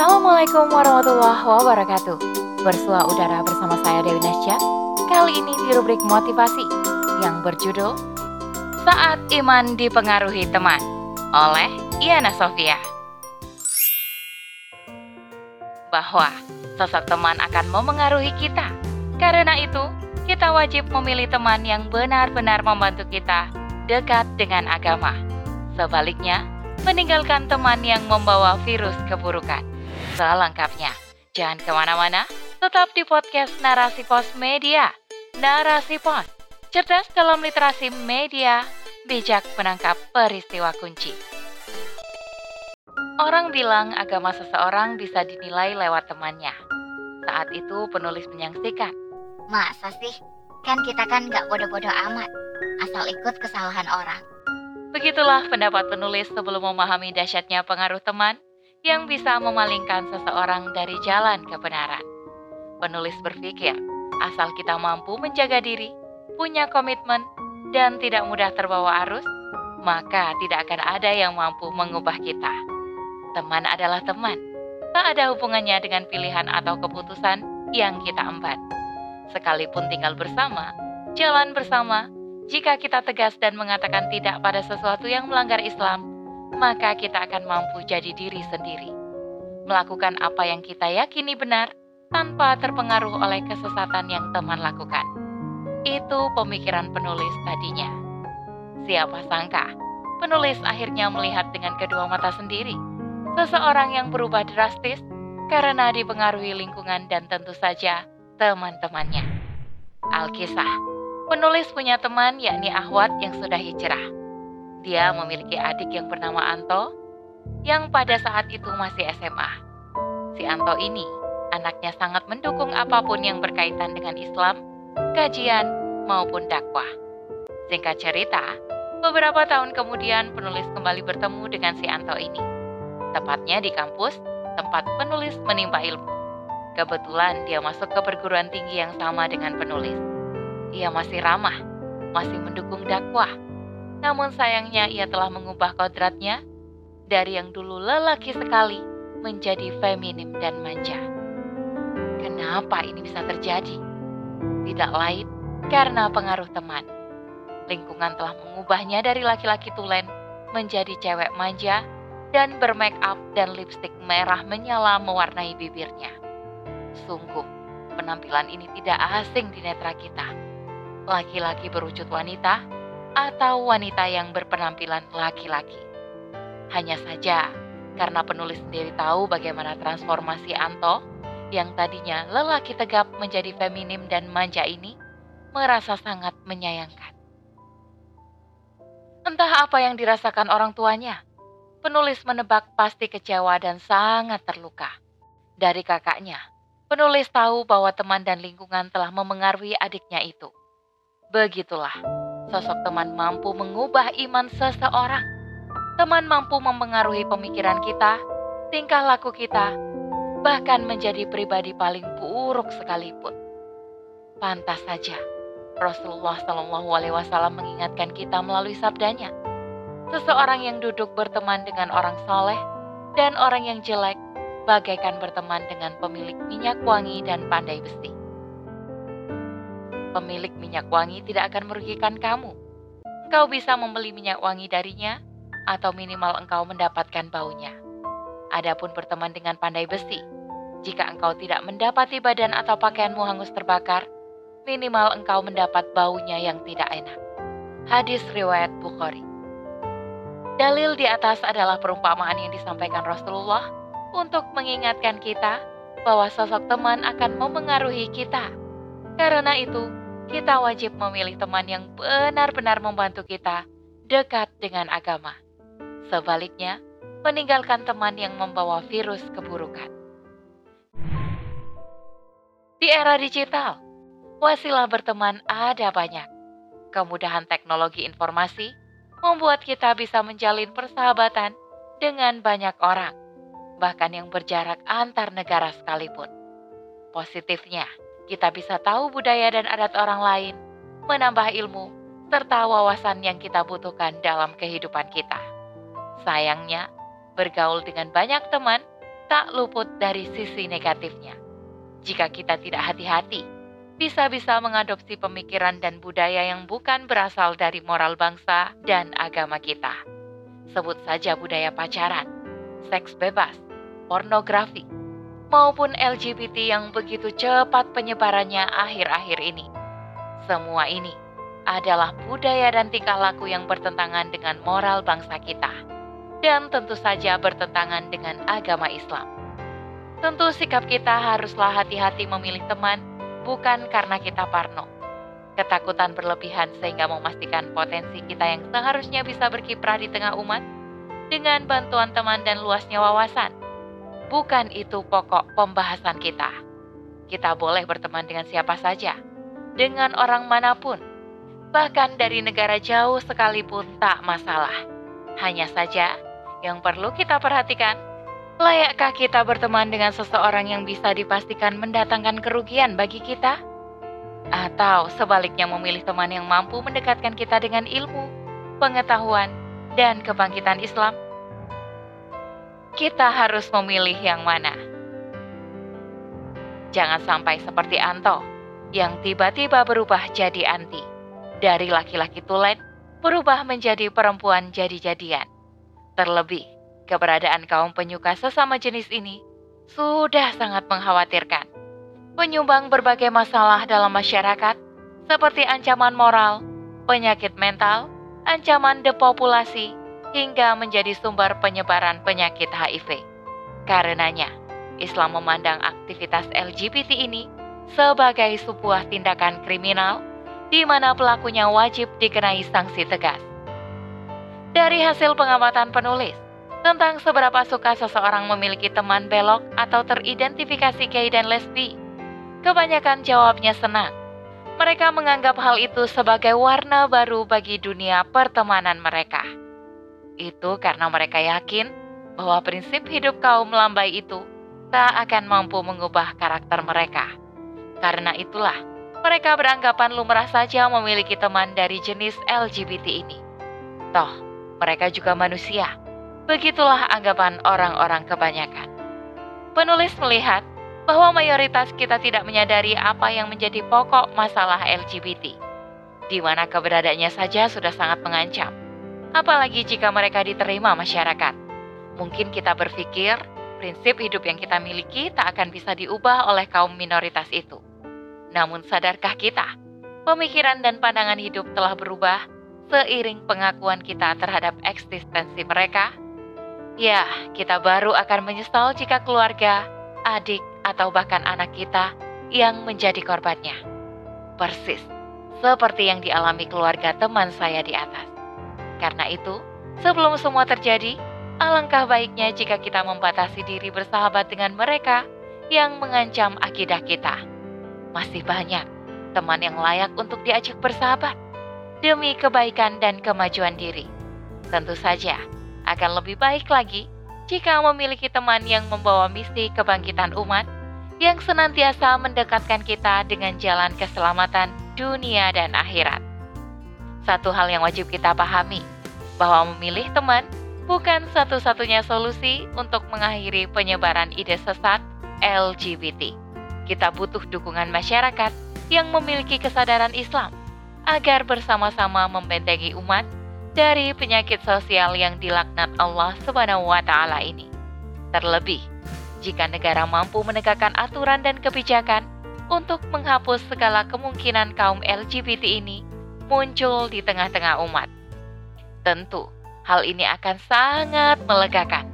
Assalamualaikum warahmatullahi wabarakatuh. Bersua udara bersama saya Dewi Nasya. Kali ini di rubrik motivasi yang berjudul Saat Iman Dipengaruhi Teman oleh Iana Sofia. Bahwa sosok teman akan memengaruhi kita. Karena itu, kita wajib memilih teman yang benar-benar membantu kita dekat dengan agama. Sebaliknya, meninggalkan teman yang membawa virus keburukan. Selengkapnya, jangan ke mana-mana, tetap di podcast Narasi Pos Media. Narasi Pos, cerdas dalam literasi media, bijak menangkap peristiwa kunci. Orang bilang agama seseorang bisa dinilai lewat temannya. Saat itu penulis menyaksikan. Masa sih? Kan kita kan nggak bodoh-bodoh amat, asal ikut kesalahan orang. Begitulah pendapat penulis sebelum memahami dahsyatnya pengaruh teman yang bisa memalingkan seseorang dari jalan kebenaran. Penulis berpikir, asal kita mampu menjaga diri, punya komitmen, dan tidak mudah terbawa arus, maka tidak akan ada yang mampu mengubah kita. Teman adalah teman, tak ada hubungannya dengan pilihan atau keputusan yang kita emban. Sekalipun tinggal bersama, jalan bersama, jika kita tegas dan mengatakan tidak pada sesuatu yang melanggar Islam, maka kita akan mampu jadi diri sendiri. Melakukan apa yang kita yakini benar tanpa terpengaruh oleh kesesatan yang teman lakukan. Itu pemikiran penulis tadinya. Siapa sangka, penulis akhirnya melihat dengan kedua mata sendiri. Seseorang yang berubah drastis karena dipengaruhi lingkungan dan tentu saja teman-temannya. Alkisah Penulis punya teman yakni Ahwat yang sudah hijrah. Dia memiliki adik yang bernama Anto yang pada saat itu masih SMA. Si Anto ini anaknya sangat mendukung apa pun yang berkaitan dengan Islam, kajian, maupun dakwah. Singkat cerita, beberapa tahun kemudian penulis kembali bertemu dengan si Anto ini. Tepatnya di kampus tempat penulis menimba ilmu. Kebetulan dia masuk ke perguruan tinggi yang sama dengan penulis ia masih ramah, masih mendukung dakwah. Namun sayangnya ia telah mengubah kodratnya dari yang dulu lelaki sekali menjadi feminim dan manja. Kenapa ini bisa terjadi? Tidak lain karena pengaruh teman. Lingkungan telah mengubahnya dari laki-laki tulen menjadi cewek manja dan bermake up dan lipstik merah menyala mewarnai bibirnya. Sungguh, penampilan ini tidak asing di netra kita laki-laki berwujud wanita atau wanita yang berpenampilan laki-laki. Hanya saja, karena penulis sendiri tahu bagaimana transformasi Anto yang tadinya lelaki tegap menjadi feminim dan manja ini, merasa sangat menyayangkan. Entah apa yang dirasakan orang tuanya, penulis menebak pasti kecewa dan sangat terluka. Dari kakaknya, penulis tahu bahwa teman dan lingkungan telah memengaruhi adiknya itu. Begitulah, sosok teman mampu mengubah iman seseorang. Teman mampu mempengaruhi pemikiran kita, tingkah laku kita, bahkan menjadi pribadi paling buruk sekalipun. Pantas saja, Rasulullah Shallallahu Alaihi Wasallam mengingatkan kita melalui sabdanya. Seseorang yang duduk berteman dengan orang soleh dan orang yang jelek, bagaikan berteman dengan pemilik minyak wangi dan pandai besi pemilik minyak wangi tidak akan merugikan kamu. Engkau bisa membeli minyak wangi darinya, atau minimal engkau mendapatkan baunya. Adapun berteman dengan pandai besi, jika engkau tidak mendapati badan atau pakaianmu hangus terbakar, minimal engkau mendapat baunya yang tidak enak. Hadis riwayat Bukhari. Dalil di atas adalah perumpamaan yang disampaikan Rasulullah untuk mengingatkan kita bahwa sosok teman akan memengaruhi kita. Karena itu, kita wajib memilih teman yang benar-benar membantu kita dekat dengan agama. Sebaliknya, meninggalkan teman yang membawa virus keburukan. Di era digital, wasilah berteman ada banyak. Kemudahan teknologi informasi membuat kita bisa menjalin persahabatan dengan banyak orang, bahkan yang berjarak antar negara sekalipun. Positifnya, kita bisa tahu budaya dan adat orang lain, menambah ilmu, serta wawasan yang kita butuhkan dalam kehidupan kita. Sayangnya, bergaul dengan banyak teman tak luput dari sisi negatifnya. Jika kita tidak hati-hati, bisa-bisa mengadopsi pemikiran dan budaya yang bukan berasal dari moral bangsa dan agama kita. Sebut saja budaya pacaran, seks bebas, pornografi, maupun LGBT yang begitu cepat penyebarannya akhir-akhir ini. Semua ini adalah budaya dan tingkah laku yang bertentangan dengan moral bangsa kita, dan tentu saja bertentangan dengan agama Islam. Tentu sikap kita haruslah hati-hati memilih teman bukan karena kita parno. Ketakutan berlebihan sehingga memastikan potensi kita yang seharusnya bisa berkiprah di tengah umat dengan bantuan teman dan luasnya wawasan. Bukan itu pokok pembahasan kita. Kita boleh berteman dengan siapa saja, dengan orang mana pun, bahkan dari negara jauh sekalipun tak masalah. Hanya saja yang perlu kita perhatikan Layakkah kita berteman dengan seseorang yang bisa dipastikan mendatangkan kerugian bagi kita? Atau sebaliknya memilih teman yang mampu mendekatkan kita dengan ilmu, pengetahuan, dan kebangkitan Islam? Kita harus memilih yang mana. Jangan sampai seperti Anto, yang tiba-tiba berubah jadi anti. Dari laki-laki tulen, berubah menjadi perempuan jadi-jadian. Terlebih, Keberadaan kaum penyuka sesama jenis ini sudah sangat mengkhawatirkan. Penyumbang berbagai masalah dalam masyarakat, seperti ancaman moral, penyakit mental, ancaman depopulasi, hingga menjadi sumber penyebaran penyakit HIV. Karenanya, Islam memandang aktivitas LGBT ini sebagai sebuah tindakan kriminal di mana pelakunya wajib dikenai sanksi tegas. Dari hasil pengamatan penulis, tentang seberapa suka seseorang memiliki teman belok atau teridentifikasi gay dan lesbi. Kebanyakan jawabnya senang. Mereka menganggap hal itu sebagai warna baru bagi dunia pertemanan mereka. Itu karena mereka yakin bahwa prinsip hidup kaum lambai itu tak akan mampu mengubah karakter mereka. Karena itulah, mereka beranggapan lumrah saja memiliki teman dari jenis LGBT ini. Toh, mereka juga manusia Begitulah anggapan orang-orang kebanyakan. Penulis melihat bahwa mayoritas kita tidak menyadari apa yang menjadi pokok masalah LGBT, di mana keberadaannya saja sudah sangat mengancam. Apalagi jika mereka diterima masyarakat. Mungkin kita berpikir prinsip hidup yang kita miliki tak akan bisa diubah oleh kaum minoritas itu. Namun sadarkah kita, pemikiran dan pandangan hidup telah berubah seiring pengakuan kita terhadap eksistensi mereka Ya, kita baru akan menyesal jika keluarga, adik, atau bahkan anak kita yang menjadi korbannya. Persis seperti yang dialami keluarga teman saya di atas. Karena itu, sebelum semua terjadi, alangkah baiknya jika kita membatasi diri bersahabat dengan mereka yang mengancam akidah kita. Masih banyak teman yang layak untuk diajak bersahabat demi kebaikan dan kemajuan diri. Tentu saja, akan lebih baik lagi jika memiliki teman yang membawa misi kebangkitan umat yang senantiasa mendekatkan kita dengan jalan keselamatan dunia dan akhirat. Satu hal yang wajib kita pahami, bahwa memilih teman bukan satu-satunya solusi untuk mengakhiri penyebaran ide sesat LGBT. Kita butuh dukungan masyarakat yang memiliki kesadaran Islam agar bersama-sama membentengi umat dari penyakit sosial yang dilaknat Allah Subhanahu wa taala ini. Terlebih, jika negara mampu menegakkan aturan dan kebijakan untuk menghapus segala kemungkinan kaum LGBT ini muncul di tengah-tengah umat. Tentu, hal ini akan sangat melegakan.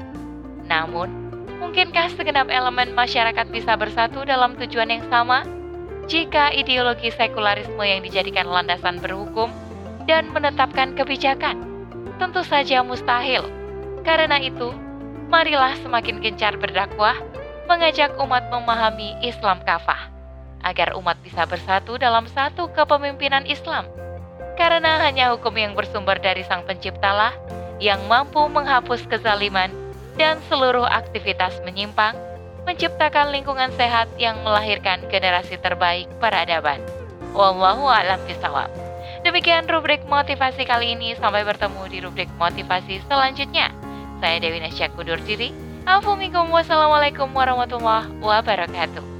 Namun, mungkinkah segenap elemen masyarakat bisa bersatu dalam tujuan yang sama? Jika ideologi sekularisme yang dijadikan landasan berhukum dan menetapkan kebijakan? Tentu saja mustahil. Karena itu, marilah semakin gencar berdakwah, mengajak umat memahami Islam kafah, agar umat bisa bersatu dalam satu kepemimpinan Islam. Karena hanya hukum yang bersumber dari Sang Penciptalah yang mampu menghapus kezaliman dan seluruh aktivitas menyimpang, menciptakan lingkungan sehat yang melahirkan generasi terbaik peradaban. Wallahu a'lam bishawab. Demikian rubrik motivasi kali ini. Sampai bertemu di rubrik motivasi selanjutnya. Saya Dewi Nasya kundur diri. Afumikum wassalamualaikum warahmatullahi wabarakatuh.